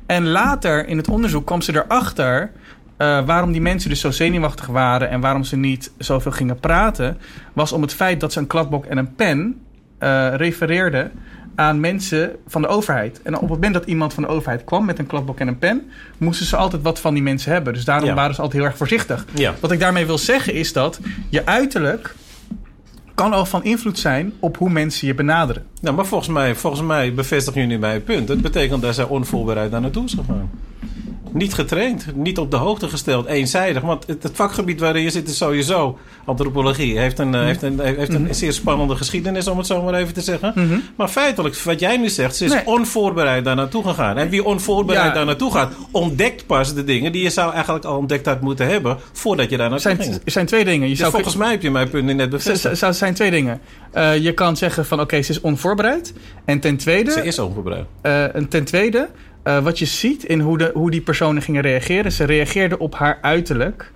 En later in het onderzoek kwam ze erachter eh, waarom die mensen dus zo zenuwachtig waren en waarom ze niet zoveel gingen praten, was om het feit dat ze een kladblok en een pen eh, refereerden aan mensen van de overheid. En op het moment dat iemand van de overheid kwam met een kladblok en een pen, moesten ze altijd wat van die mensen hebben. Dus daarom Ja. waren ze altijd heel erg voorzichtig. Ja. Wat ik daarmee wil zeggen is dat je uiterlijk kan al van invloed zijn op hoe mensen je benaderen. Nou, maar volgens mij, volgens mij bevestigen jullie mijn punt. Dat betekent dat zij onvoorbereid daar naartoe is gegaan. Niet getraind, niet op de hoogte gesteld, eenzijdig. Want het, vakgebied waarin je zit is sowieso antropologie. Heeft een, eh, heeft een, heeft een zeer spannende geschiedenis, om het zo maar even te zeggen. Maar feitelijk, wat jij nu zegt, ze is Mhm. Nee. onvoorbereid daar naartoe gegaan. En wie onvoorbereid Ja. daar naartoe gaat, ontdekt pas de dingen die je zou eigenlijk al ontdekt had moeten hebben voordat je daar Er naartoe zijn, ging. er zijn twee dingen. Je Dus zou volgens mij heb je mijn punt net bevestigd. z- zijn twee dingen. Eh, je kan zeggen van oké, ze is onvoorbereid. En ten tweede, Ze is onvoorbereid. eh, en ten tweede eh, wat je ziet in hoe, de, hoe die personen gingen reageren. Ze reageerden op haar uiterlijk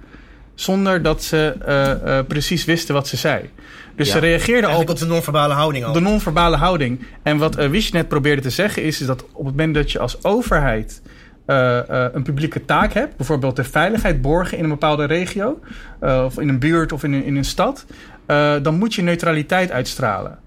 zonder dat ze eh, eh, precies wisten wat ze zei. Dus Ja. ze reageerden al op de non-verbale houding al. de non-verbale houding. En wat Wish net probeerde te zeggen is, is dat op het moment dat je als overheid een publieke taak hebt, bijvoorbeeld de veiligheid borgen in een bepaalde regio, of in een buurt of in een, in een stad, dan moet je neutraliteit uitstralen.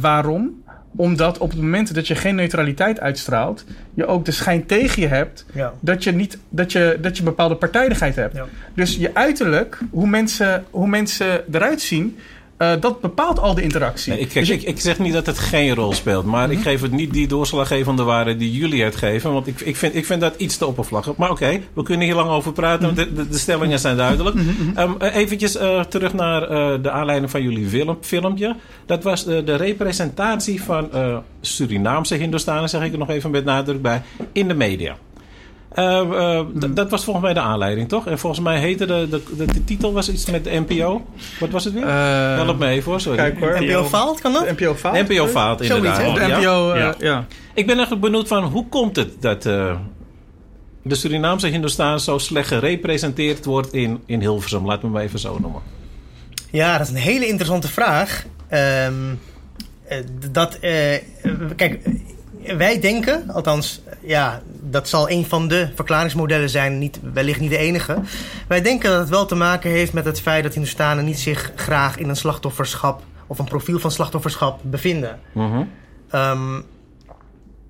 Waarom? Omdat op het moment dat je geen neutraliteit uitstraalt, je ook de schijn tegen je hebt Ja. dat je, niet, dat je, dat je bepaalde partijdigheid hebt. Ja. Dus je uiterlijk, hoe mensen, hoe mensen eruit zien, eh, dat bepaalt al de interactie. Nee, ik, Dus ik, ik zeg niet dat het geen rol speelt, maar Mhm. ik geef het niet die doorslaggevende waarde die jullie het geven. Want ik, ik, vind, ik vind dat iets te oppervlakkig. Maar oké, we kunnen hier lang over praten, want de, de, de stellingen zijn duidelijk. Mhm, eh, eventjes eh, terug naar de aanleiding van jullie film, filmpje. Dat was de, de representatie van Surinaamse Hindoestanen, zeg ik er nog even met nadruk bij, in de media. Eh, eh, Mhm. Dat was volgens mij de aanleiding, toch? En volgens mij heette de, de, de, de titel was iets met de NPO. Wat was het weer? Eh, Help me even hoor, sorry. Kijk hoor. NPO faalt, kan dat? De NPO faalt. NPO faalt Zoiets, inderdaad. hè? De Ja. NPO, Ja. ja. Ik ben eigenlijk benieuwd van hoe komt het dat eh, de Surinaamse Hindustan zo slecht gerepresenteerd wordt in, in Hilversum. Laat me maar even zo noemen. Ja, dat is een hele interessante vraag. Ehm, eh, dat, eh, kijk, wij denken, althans, ja, dat zal een van de verklaringsmodellen zijn, niet, wellicht niet de enige. Wij denken dat het wel te maken heeft met het feit dat Hindustanen niet zich graag in een slachtofferschap of een profiel van slachtofferschap bevinden. Mhm. Ehm,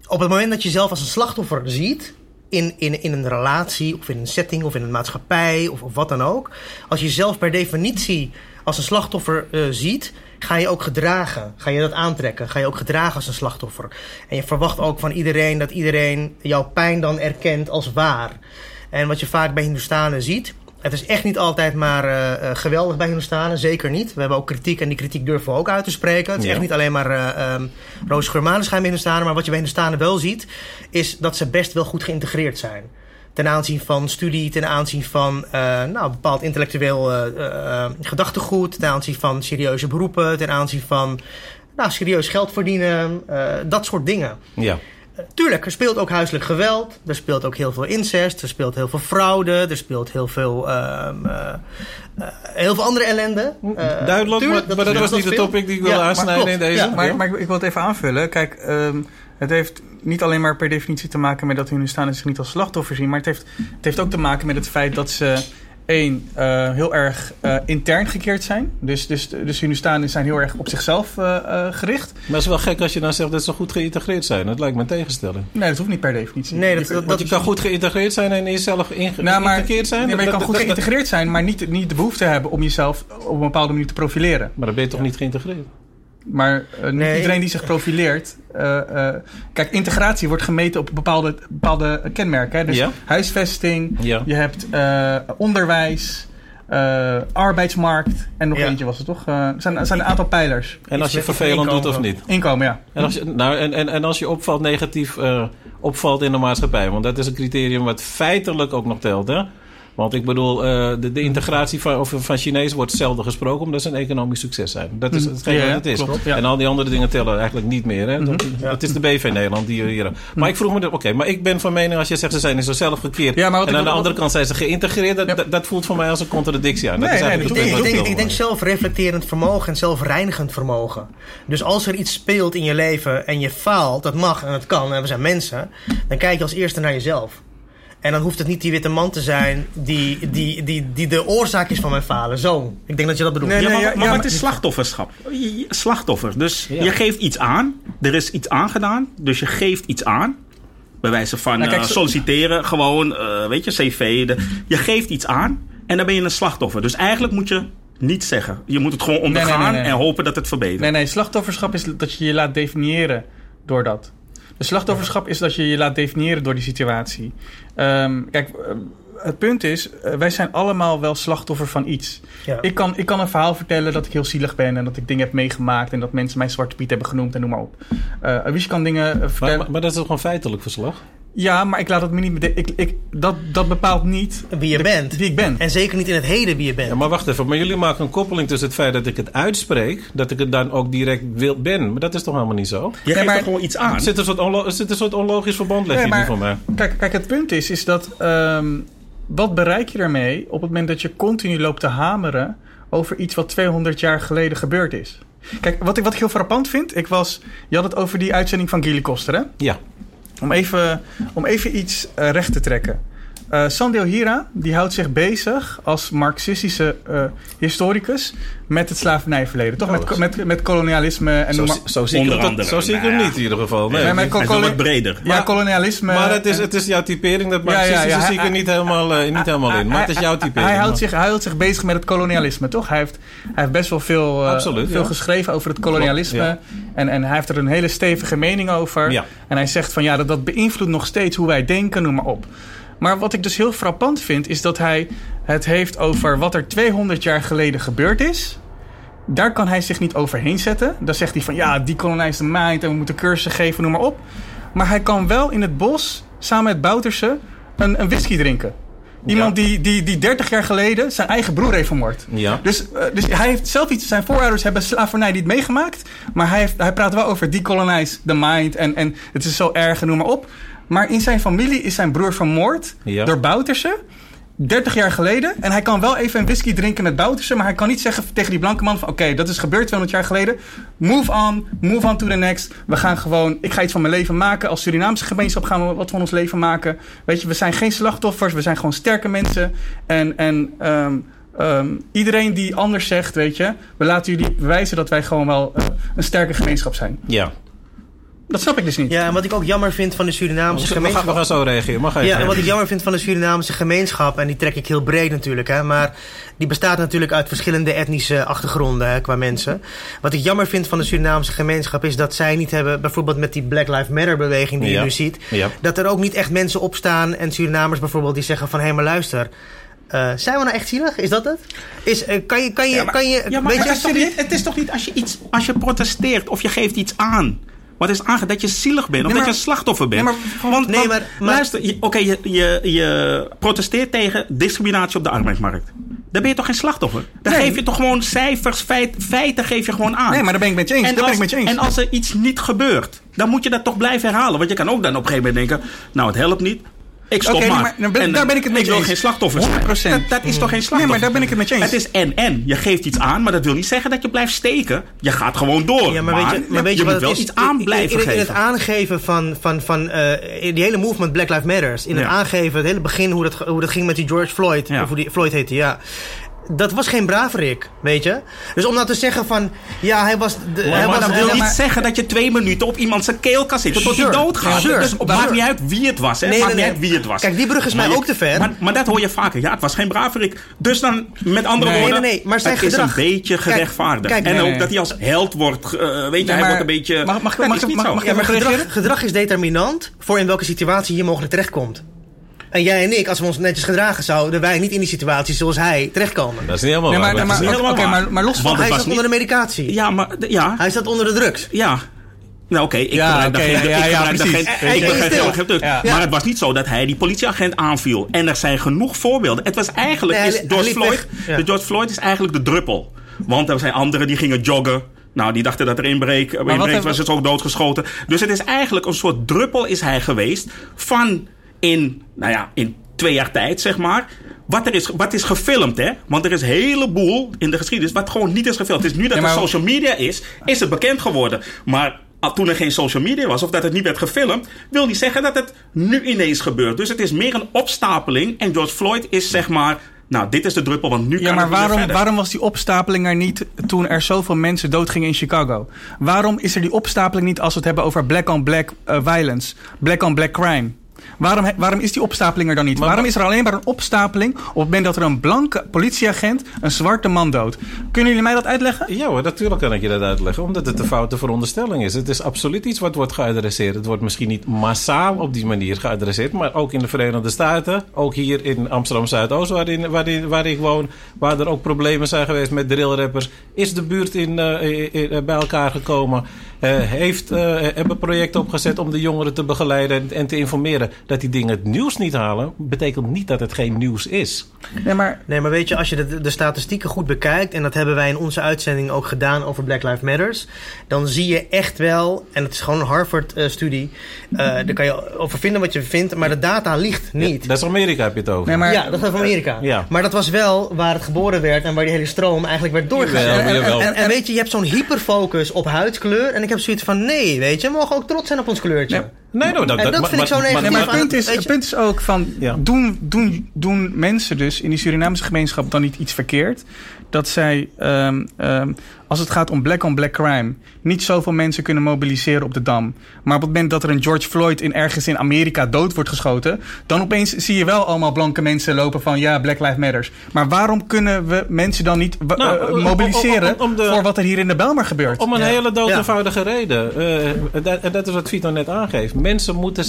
op het moment dat je zelf als een slachtoffer ziet. In, in, in een relatie of in een setting of in een maatschappij of, of wat dan ook. Als je jezelf per definitie als een slachtoffer eh, ziet, ga je ook gedragen. Ga je dat aantrekken. Ga je ook gedragen als een slachtoffer. En je verwacht ook van iedereen dat iedereen jouw pijn dan erkent als waar. En wat je vaak bij Hindustanen ziet. Het is echt niet altijd maar eh, eh, geweldig bij Hindustanen, zeker niet. We hebben ook kritiek en die kritiek durven we ook uit te spreken. Het is Ja. echt niet alleen maar eh um, maneschijn bij Hindustanen. Maar wat je bij Hindustanen wel ziet, is dat ze best wel goed geïntegreerd zijn. Ten aanzien van studie, ten aanzien van eh, nou, bepaald intellectueel eh, eh, gedachtegoed, ten aanzien van serieuze beroepen, ten aanzien van nou, serieus geld verdienen, eh, dat soort dingen. Ja. Tuurlijk, er speelt ook huiselijk geweld. Er speelt ook heel veel incest. Er speelt heel veel fraude. Er speelt heel veel, ehm, eh, eh, heel veel andere ellende. Eh, Duidelijk, tuurlijk, maar, maar dat was niet de topic die ik wilde Ja, maar aansnijden klopt. in deze. Ja, Maar, maar ik, ik wil het even aanvullen. Kijk, ehm, het heeft niet alleen maar per definitie te maken met dat Hindustanen zich niet als slachtoffer zien. Maar het heeft, het heeft ook te maken met het feit dat ze één, eh, heel erg eh, intern gekeerd zijn. Dus, dus, dus Hindustanen zijn heel erg op zichzelf eh, eh, gericht. Maar het is wel gek als je dan zegt dat ze goed geïntegreerd zijn. Dat lijkt me een tegenstelling. Nee, dat hoeft niet per definitie. Nee, dat, dat, Want je kan goed geïntegreerd zijn en jezelf inge- Nou, maar, zijn. nee, maar je Dat- kan goed dat- dat- geïntegreerd zijn, maar niet, niet de behoefte hebben om jezelf op een bepaalde manier te profileren. Maar dan ben je toch niet geïntegreerd? Maar eh, Nee. iedereen die zich profileert. eh, eh, kijk, integratie wordt gemeten op bepaalde, bepaalde kenmerken. Hè? Dus Ja. huisvesting, Ja. je hebt eh, onderwijs, eh, arbeidsmarkt en nog Ja. eentje was het toch? Er zijn, er zijn een aantal pijlers. En als je vervelend doet of niet. Inkomen, ja. En als je, nou, en, en, en als je opvalt negatief eh, opvalt in de maatschappij. Want dat is een criterium wat feitelijk ook nog telt. Hè? Want ik bedoel, eh, de, de integratie van, of van Chinezen wordt zelden gesproken... omdat ze een economisch succes zijn. Dat is hetgeen Ja, wat het is. klopt, ja. En al die andere dingen tellen eigenlijk niet meer. Hè? Dat, Het is de BV Nederland die hier... Maar ik vroeg me... Oké, maar ik ben van mening als je zegt... ze zijn in zichzelf gekeerd... Ja, maar wat en aan de wat- andere kant zijn ze geïntegreerd... Dat, Ja. dat, dat voelt voor mij als een contradictie aan. Dat Nee, is nee, Ik het denk, ik, denk zelfreflecterend vermogen en zelfreinigend vermogen. Dus als er iets speelt in je leven en je faalt, dat mag en dat kan, en we zijn mensen, dan kijk je als eerste naar jezelf. En dan hoeft het niet die witte man te zijn die, die, die, die de oorzaak is van mijn falen. Zo. Ik denk dat je dat bedoelt. Nee, Ja, nee, maar, ja, maar ja, maar- is slachtofferschap? Slachtoffer. Dus Ja. je geeft iets aan. Er is iets aangedaan. Dus je geeft iets aan. Bij wijze van Nou, kijk, eh, solliciteren. Gewoon, eh, weet je, cv. de- je geeft iets aan. En dan ben je een slachtoffer. Dus eigenlijk moet je niet zeggen. Je moet het gewoon nee, ondergaan nee, nee. en hopen dat het verbetert. Nee, nee, slachtofferschap is dat je je laat definiëren door dat. Dus slachtofferschap is dat je je laat definiëren door die situatie. Ehm, kijk, eh, het punt is, eh, wij zijn allemaal wel slachtoffer van iets. Ja. Ik, kan, ik kan een verhaal vertellen dat ik heel zielig ben en dat ik dingen heb meegemaakt en dat mensen mij Zwarte Piet hebben genoemd en noem maar op. Eh Wies kan dingen Maar, vertellen. maar, maar dat is toch gewoon feitelijk verslag? Ja, maar ik laat het me niet. Ik, ik, dat, dat bepaalt niet Wie je de- bent. wie ik ben. En zeker niet in het heden wie je bent. Ja, maar wacht even. Maar jullie maken een koppeling tussen het feit dat ik het uitspreek... dat ik het dan ook direct wil, ben. Maar dat is toch helemaal niet zo? Je geeft maar- er gewoon iets aan. Er zit een soort, onlo- zit een soort onlogisch verband, leg Nee, maar- voor mij. Kijk, kijk, het punt is, is dat ehm, wat bereik je ermee op het moment dat je continu loopt te hameren over iets wat 200 jaar geleden gebeurd is? Kijk, wat ik, wat ik heel frappant vind, ik was, je had het over die uitzending van Gilly Koster, hè? Ja. Om even, om even iets eh, recht te trekken. Eh Sandeel Hira die houdt zich bezig als marxistische eh, historicus met het slavernijverleden. Toch? Oh, Met, met, met kolonialisme en Zo, zo zie ik, Onder het, andere. zo zie ik hem Nou niet in ieder geval. Nee. Nee, kolo- wat breder. ja, kolonialisme. Maar het is, het is jouw typering, dat Ja, ja, marxistische ja, zie ik er niet helemaal, eh, niet helemaal in. Maar het is jouw typering. Hij houdt, zich, hij houdt zich bezig met het kolonialisme, toch? Hij heeft, hij heeft best wel veel, Absoluut, veel geschreven over het kolonialisme. En, en hij heeft er een hele stevige mening over. En hij zegt van ja, dat, dat beïnvloedt nog steeds hoe wij denken, noem maar op. Maar wat ik dus heel frappant vind, is dat hij het heeft over wat er 200 jaar geleden gebeurd is. Daar kan hij zich niet overheen zetten. Dan zegt hij van ja, decolonize the mind en we moeten cursussen geven, noem maar op. Maar hij kan wel in het bos samen met Bouterse een, een whisky drinken. Iemand die, die, die 30 jaar geleden zijn eigen broer heeft vermoord. Ja. Dus, eh, dus hij heeft zelf iets. Zijn voorouders hebben slavernij niet meegemaakt. Maar hij, heeft, hij praat wel over decolonize the mind. En, en het is zo erg en noem maar op. Maar in zijn familie is zijn broer vermoord Ja. door Bouterse. 30 jaar geleden. En hij kan wel even een whisky drinken met Bouterse. Maar hij kan niet zeggen tegen die blanke man van... Oké, dat is gebeurd 200 jaar geleden. Move on. Move on to the next. We gaan gewoon... Ik ga iets van mijn leven maken. Als Surinaamse gemeenschap gaan we wat van ons leven maken. Weet je, we zijn geen slachtoffers. We zijn gewoon sterke mensen. En... en ehm, ehm, iedereen die anders zegt, weet je... We laten jullie bewijzen dat wij gewoon wel eh, een sterke gemeenschap zijn. Ja. Dat snap ik dus niet. Ja, en wat ik ook jammer vind van de We Surinaamse we gemeenschap... gaan zo reageren. Mag even. Ja, en wat ik jammer vind van de Surinaamse gemeenschap, en die trek ik heel breed natuurlijk, hè, maar die bestaat natuurlijk uit verschillende etnische achtergronden hè, qua mensen. Wat ik jammer vind van de Surinaamse gemeenschap is dat zij niet hebben, bijvoorbeeld met die Black Lives Matter beweging die Ja. je nu ziet, Ja. dat er ook niet echt mensen opstaan en Surinamers bijvoorbeeld die zeggen van hé maar luister. eh, zijn we nou echt zielig? Is dat het? Is, eh, kan je, kan je, Ja, maar- kan je, Ja, maar weet het, je, is toch niet, het is toch niet als je, iets, als je protesteert of je geeft iets aan. Wat is aange dat je zielig bent of Nee, dat je een slachtoffer bent. Nee, maar- want, Nee, want maar- luister, je- oké, je, je, je protesteert tegen discriminatie op de arbeidsmarkt. Dan ben je toch geen slachtoffer? Dan geef je toch gewoon cijfers, feit, feiten geef je gewoon aan. Nee, maar daar ben ik met je eens. En als, ik met je eens. en als er iets niet gebeurt, dan moet je dat toch blijven herhalen. Want je kan ook dan op een gegeven moment denken, nou het helpt niet. Ik stop nee, maar. maar dan ben- En, daar ben ik het met Ik je wil eens. geen slachtoffer zijn. 100%. Dat, dat is toch geen slachtoffer? Nee, maar daar ben ik het met je eens. Het is en-en. Je geeft iets aan, maar dat wil niet zeggen dat je blijft steken. Je gaat gewoon door. Ja, maar, weet je, maar weet je, je wat moet wel is? iets aan blijven in, in, het aangeven van, van, van eh, in die hele movement Black Lives Matters. In het aangeven, het hele begin hoe dat, hoe dat ging met die George Floyd. Ja. Of hoe die Floyd heette, ja. Dat was geen braverik, weet je. Dus om nou te zeggen van, ja, hij was... De, hij maar was dat hij- maar- niet zeggen dat je twee minuten op iemand zijn keel kan zitten tot hij doodgaat. Sure. Dus het maakt niet uit wie het was. Hè? Nee, maakt nee, niet nee. uit wie het was. Kijk, die brug is mij je- ook te ver. Maar, maar dat hoor je vaker. Ja, het was geen braverik. Dus dan, met andere woorden, nee, nee, maar zijn het is gedrag- een beetje gerechtvaardigd. kijk, en ook dat hij als held wordt, eh, weet je, hij wordt een beetje... Mag- mag- dat mag- is mag- mag- ik gedrag is determinant voor in welke situatie je mogelijk terechtkomt. En jij en ik, als we ons netjes gedragen zouden wij niet in die situatie zoals hij terechtkomen. Dat is niet helemaal Nee, maar, waar. maar, niet niet maar, maar los van... Hij was staat onder de medicatie. Ja, maar ja, Hij staat onder de drugs. ja. Nou oké, ik Ja, gebruik daar oké, geen- ja, ik ja, gebruik daar geen- Hey, ik hey, begrijp heel erg druk. Ja. Maar het was niet zo dat hij die politieagent aanviel. En er zijn genoeg voorbeelden. Het was eigenlijk, Nee, hij is George Floyd. Ja. de George Floyd is eigenlijk de druppel. Want er zijn anderen die gingen joggen. Nou, die dachten dat er inbreek, inbreek was het ook doodgeschoten. Dus het is eigenlijk een soort druppel is hij geweest van in, nou ja, in twee jaar tijd, zeg maar. Wat, er is, wat is gefilmd, hè? Want er is een heleboel in de geschiedenis wat gewoon niet is gefilmd. Het is nu dat Ja, maar- er social media is, is het bekend geworden. Maar toen er geen social media was, of dat het niet werd gefilmd, wil niet zeggen dat het nu ineens gebeurt. Dus het is meer een opstapeling. En George Floyd is zeg maar, nou, dit is de druppel, want nu Ja, kan maar het waarom, verder. waarom was die opstapeling er niet toen er zoveel mensen doodgingen in Chicago? Waarom is er die opstapeling niet als we het hebben over black-on-black eh, violence, black-on-black crime? Waarom, waarom is die opstapeling er dan niet? Maar- waarom is er alleen maar een opstapeling op het moment dat er een blanke politieagent een zwarte man doodt? Kunnen jullie mij dat uitleggen? Ja hoor, natuurlijk kan ik je dat uitleggen. Omdat het een foute veronderstelling is. Het is absoluut iets wat wordt geadresseerd. Het wordt misschien niet massaal op die manier geadresseerd. Maar ook in de Verenigde Staten. Ook hier in Amsterdam-Zuidoost, waarin, waarin, waar ik woon. Waar er ook problemen zijn geweest met drillrappers. Is de buurt in, eh, in- in- bij elkaar gekomen. Eh, heeft, eh, hebben projecten opgezet om de jongeren te begeleiden en, en te informeren. Dat die dingen het nieuws niet halen, betekent niet dat het geen nieuws is. Nee, maar Nee, maar weet je, als je de, de statistieken goed bekijkt, en dat hebben wij in onze uitzending ook gedaan over Black Lives Matters, dan zie je echt wel, en het is gewoon een Harvard-studie, daar kan je over vinden wat je vindt, maar de data ligt niet. Dat is Amerika heb je het over. Nee, maar- ja, dat gaat van Amerika. Ja. Maar dat was wel waar het geboren werd en waar die hele stroom eigenlijk werd doorgegaan. Jawel, En, en, jawel. en, en weet je, je hebt zo'n hyperfocus op huidskleur. En ik heb zoiets van, nee, weet je, we mogen ook trots zijn op ons kleurtje. Nee, dat, En dat maar- vind ik zo maar- negatief. Maar het punt, is, het punt is ook van... Ja. Doen, doen, doen mensen dus in die Surinaamse gemeenschap dan niet iets verkeerd? Dat zij, ehm, ehm, als het gaat om black-on-black crime... niet zoveel mensen kunnen mobiliseren op de Dam. Maar op het moment dat er een George Floyd in ergens in Amerika dood wordt geschoten... dan opeens zie je wel allemaal blanke mensen lopen van... ja, Black Lives Matters. Maar waarom kunnen we mensen dan niet Nou, eh, om- mobiliseren... om- om de- voor wat er hier in de Belmer gebeurt? Om een Ja. hele dood eenvoudige reden. Eh, dat, en dat is wat Vito net aangeeft. Mensen moeten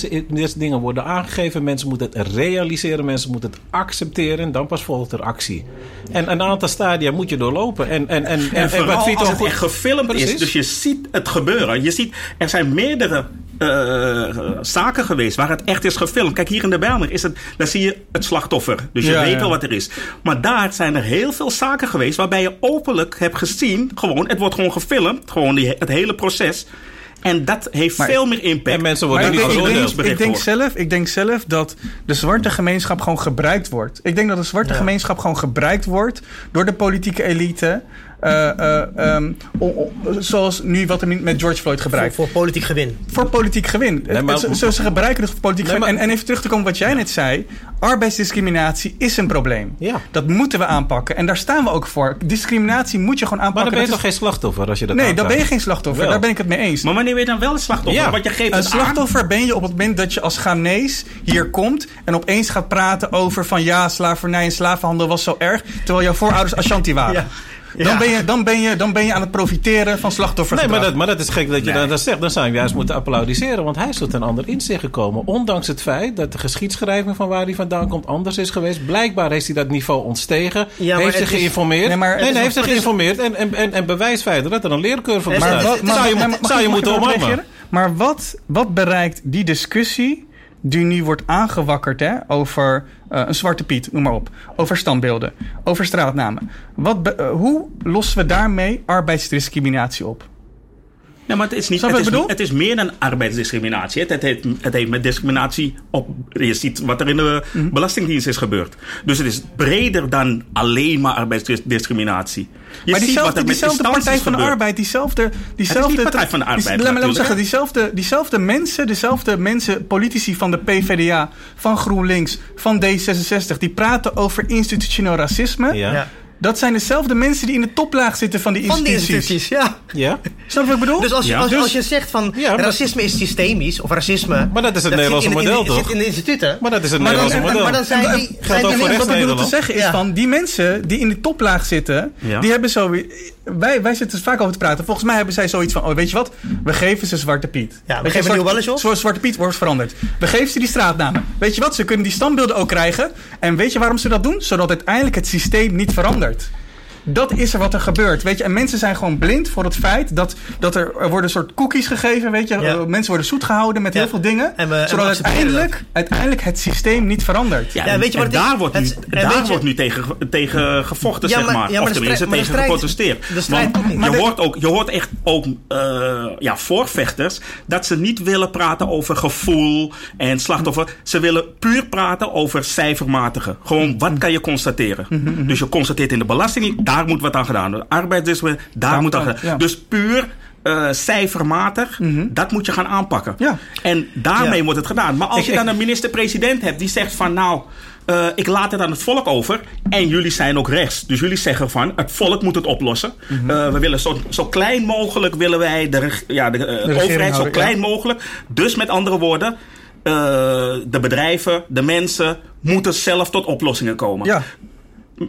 dingen worden aangegeven. Mensen moeten het realiseren. Mensen moeten het accepteren. En dan pas volgt er actie. En een aantal stadia moet je doorlopen. En, en, en, En vooral wat Vito als het goed- echt gefilmd Precies. is. Dus je ziet het gebeuren. Je ziet, er zijn meerdere eh, zaken geweest waar het echt is gefilmd. Kijk, hier in de Bijlmer is het, daar zie je het slachtoffer. Dus je Ja, weet ja. wel wat er is. Maar daar zijn er heel veel zaken geweest waarbij je openlijk hebt gezien, gewoon, het wordt gewoon gefilmd, gewoon die, het hele proces. En dat heeft Maar- veel meer impact. En mensen worden ik niet ik, veroordeeld. denk, ik, denk zelf, ik denk zelf dat de zwarte gemeenschap gewoon gebruikt wordt. Ik denk dat de zwarte gemeenschap gewoon gebruikt wordt door de politieke elite. Eh, eh, ehm, o- o- zoals nu wat er met George Floyd voor, gebruikt. voor politiek gewin. Voor politiek gewin. Nee, maar- ze, gebruiken het voor politiek Nee, gewin. maar- En, en even terug te komen wat jij net zei. Arbeidsdiscriminatie is een probleem. Ja. Dat moeten we aanpakken. En daar staan we ook voor. Discriminatie moet je gewoon Maar aanpakken. dan ben je toch is- geen slachtoffer als je dat Nee, dan ben je geen slachtoffer. Wel. Daar ben ik het mee eens. Maar wanneer ben je dan wel een slachtoffer? Ja. Want je geeft Een het aan. slachtoffer ben je op het moment dat je als Ghanese hier komt en opeens gaat praten over van ja, slavernij en slavenhandel was zo erg, terwijl jouw voorouders Ashanti waren. Ja. Dan, Ja. ben je, dan, ben je, dan ben je aan het profiteren van slachtoffer. Nee, maar dat, maar dat is gek dat je dat, dat zegt. Dan zou je juist moeten applaudisseren. Want hij is tot een ander inzicht gekomen. Ondanks het feit dat de geschiedschrijving van waar hij vandaan komt anders is geweest. Blijkbaar heeft hij dat niveau ontstegen. Ja, maar heeft zich geïnformeerd. Nee, maar nee, nee, heeft zich geïnformeerd. En, en, en, en bewijst feiten dat er een leercurve Maar bestaat. wat- Dat zou je, maar- zou je moeten omarmen. Maar wat, wat bereikt die discussie die nu wordt aangewakkerd hè, over eh, een zwarte piet, noem maar op, over standbeelden, over straatnamen. Wat eh, hoe lossen we daarmee arbeidsdiscriminatie op? Nee, maar het is, niet, het, wat is, ik bedoel? het is meer dan arbeidsdiscriminatie. Het, het, heeft, het heeft met discriminatie op. Je ziet wat er in de Mhm. Belastingdienst is gebeurd. Dus het is breder dan alleen maar arbeidsdiscriminatie. Je maar ziet diezelfde, wat er met diezelfde Partij van de. Arbeid, diezelfde... diezelfde Partij van de Arbeid, laat me- zeggen, diezelfde, diezelfde mensen, dezelfde mensen, politici van de PvdA, van GroenLinks, van D66, die praten over institutioneel racisme. Ja. Ja. Dat zijn dezelfde mensen die in de toplaag zitten van die Van die instituties. instituties, ja. Ja? Snap je wat ik bedoel? Dus als je, Ja. als, Dus- als je zegt van Ja, maar- racisme is systemisch, of racisme... Maar dat is het zit Nederlandse in- model, in- toch? zit in de instituten. Maar dat is het Maar dan- Nederlandse model. Maar dan zijn die... zijn ook die voor mensen- wat ik bedoel te zeggen is Ja. van die mensen die in de toplaag zitten, Ja. die hebben zo. Wij, wij zitten er vaak over te praten. Volgens mij hebben zij zoiets van: oh, weet je wat? We geven ze Zwarte Piet. Ja, we geven Zwarte- Nieuw Welleshof. Zo- Zwarte Piet wordt veranderd. We geven ze die straatnamen. Weet je wat? Ze kunnen die standbeelden ook krijgen. En weet je waarom ze dat doen? Zodat uiteindelijk het systeem niet verandert. Dat is er wat er gebeurt, weet je. En mensen zijn gewoon blind voor het feit dat, dat er, er worden een soort cookies gegeven, weet je. Ja. Uh, Mensen worden zoet gehouden met Ja. heel veel dingen. En we- en we zodat uiteindelijk, uiteindelijk het systeem niet verandert. Ja, Ja, en, weet je wat daar wordt nu, daar wordt nu tegen, tegen gevochten, Ja, zeg maar- maar. ja, maar of tenminste tegen geprotesteerd. de strijd Want je, hoort ook, je hoort echt ook eh, ja, voorvechters dat ze niet willen praten over gevoel en slachtoffer. Ze willen puur praten over cijfermatige. Gewoon, wat kan je constateren? Mhm, Dus je constateert in de belasting, daar moet wat aan gedaan worden. Arbeidsdiscipline, daar Daar moet aan gedaan ja. Dus puur eh, cijfermatig, dat moet je gaan aanpakken. Ja. En daarmee Ja. wordt het gedaan. Maar als Ik- je dan ik- een minister-president hebt die zegt van nou, eh, ik laat het aan het volk over. En jullie zijn ook rechts. Dus jullie zeggen van het volk moet het oplossen. Mhm. Eh, we willen zo, zo klein mogelijk willen wij de, ja, de, overheid zo klein ja. mogelijk. Dus met andere woorden, de bedrijven, de mensen moeten zelf tot oplossingen komen. Ja.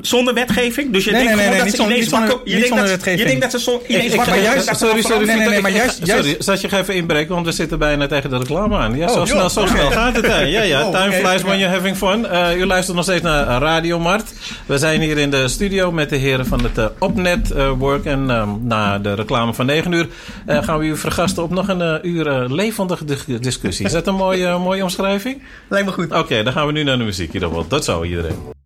Zonder wetgeving. Dus je Nee, denkt nee, gewoon nee, dat niet ze ineens zonder- wakker... Je niet denkt zonder dat, je wetgeving. denkt dat ze zo ineens wakker juist- dat sorry, sorry, Nee, nee, Victor, nee, maar juist- Sorry, zal je even inbreken, want we zitten bijna tegen de reclame aan. Ja, zo Oh, snel, joh. zo snel gaat het. hè. Ja, ja. (laughs) Oh, Time flies when you're having fun. Eh, u luistert nog steeds naar Radio Mart. We zijn hier in de studio met de heren van het eh, Opnet eh, Work. En ehm, na de reclame van 9 uur eh, gaan we u vergasten op nog een uur levendige di- discussie. Is dat een mooie, mooie omschrijving? Lijkt me goed. Oké, dan gaan we nu naar de muziek in ieder geval. Tot zo iedereen.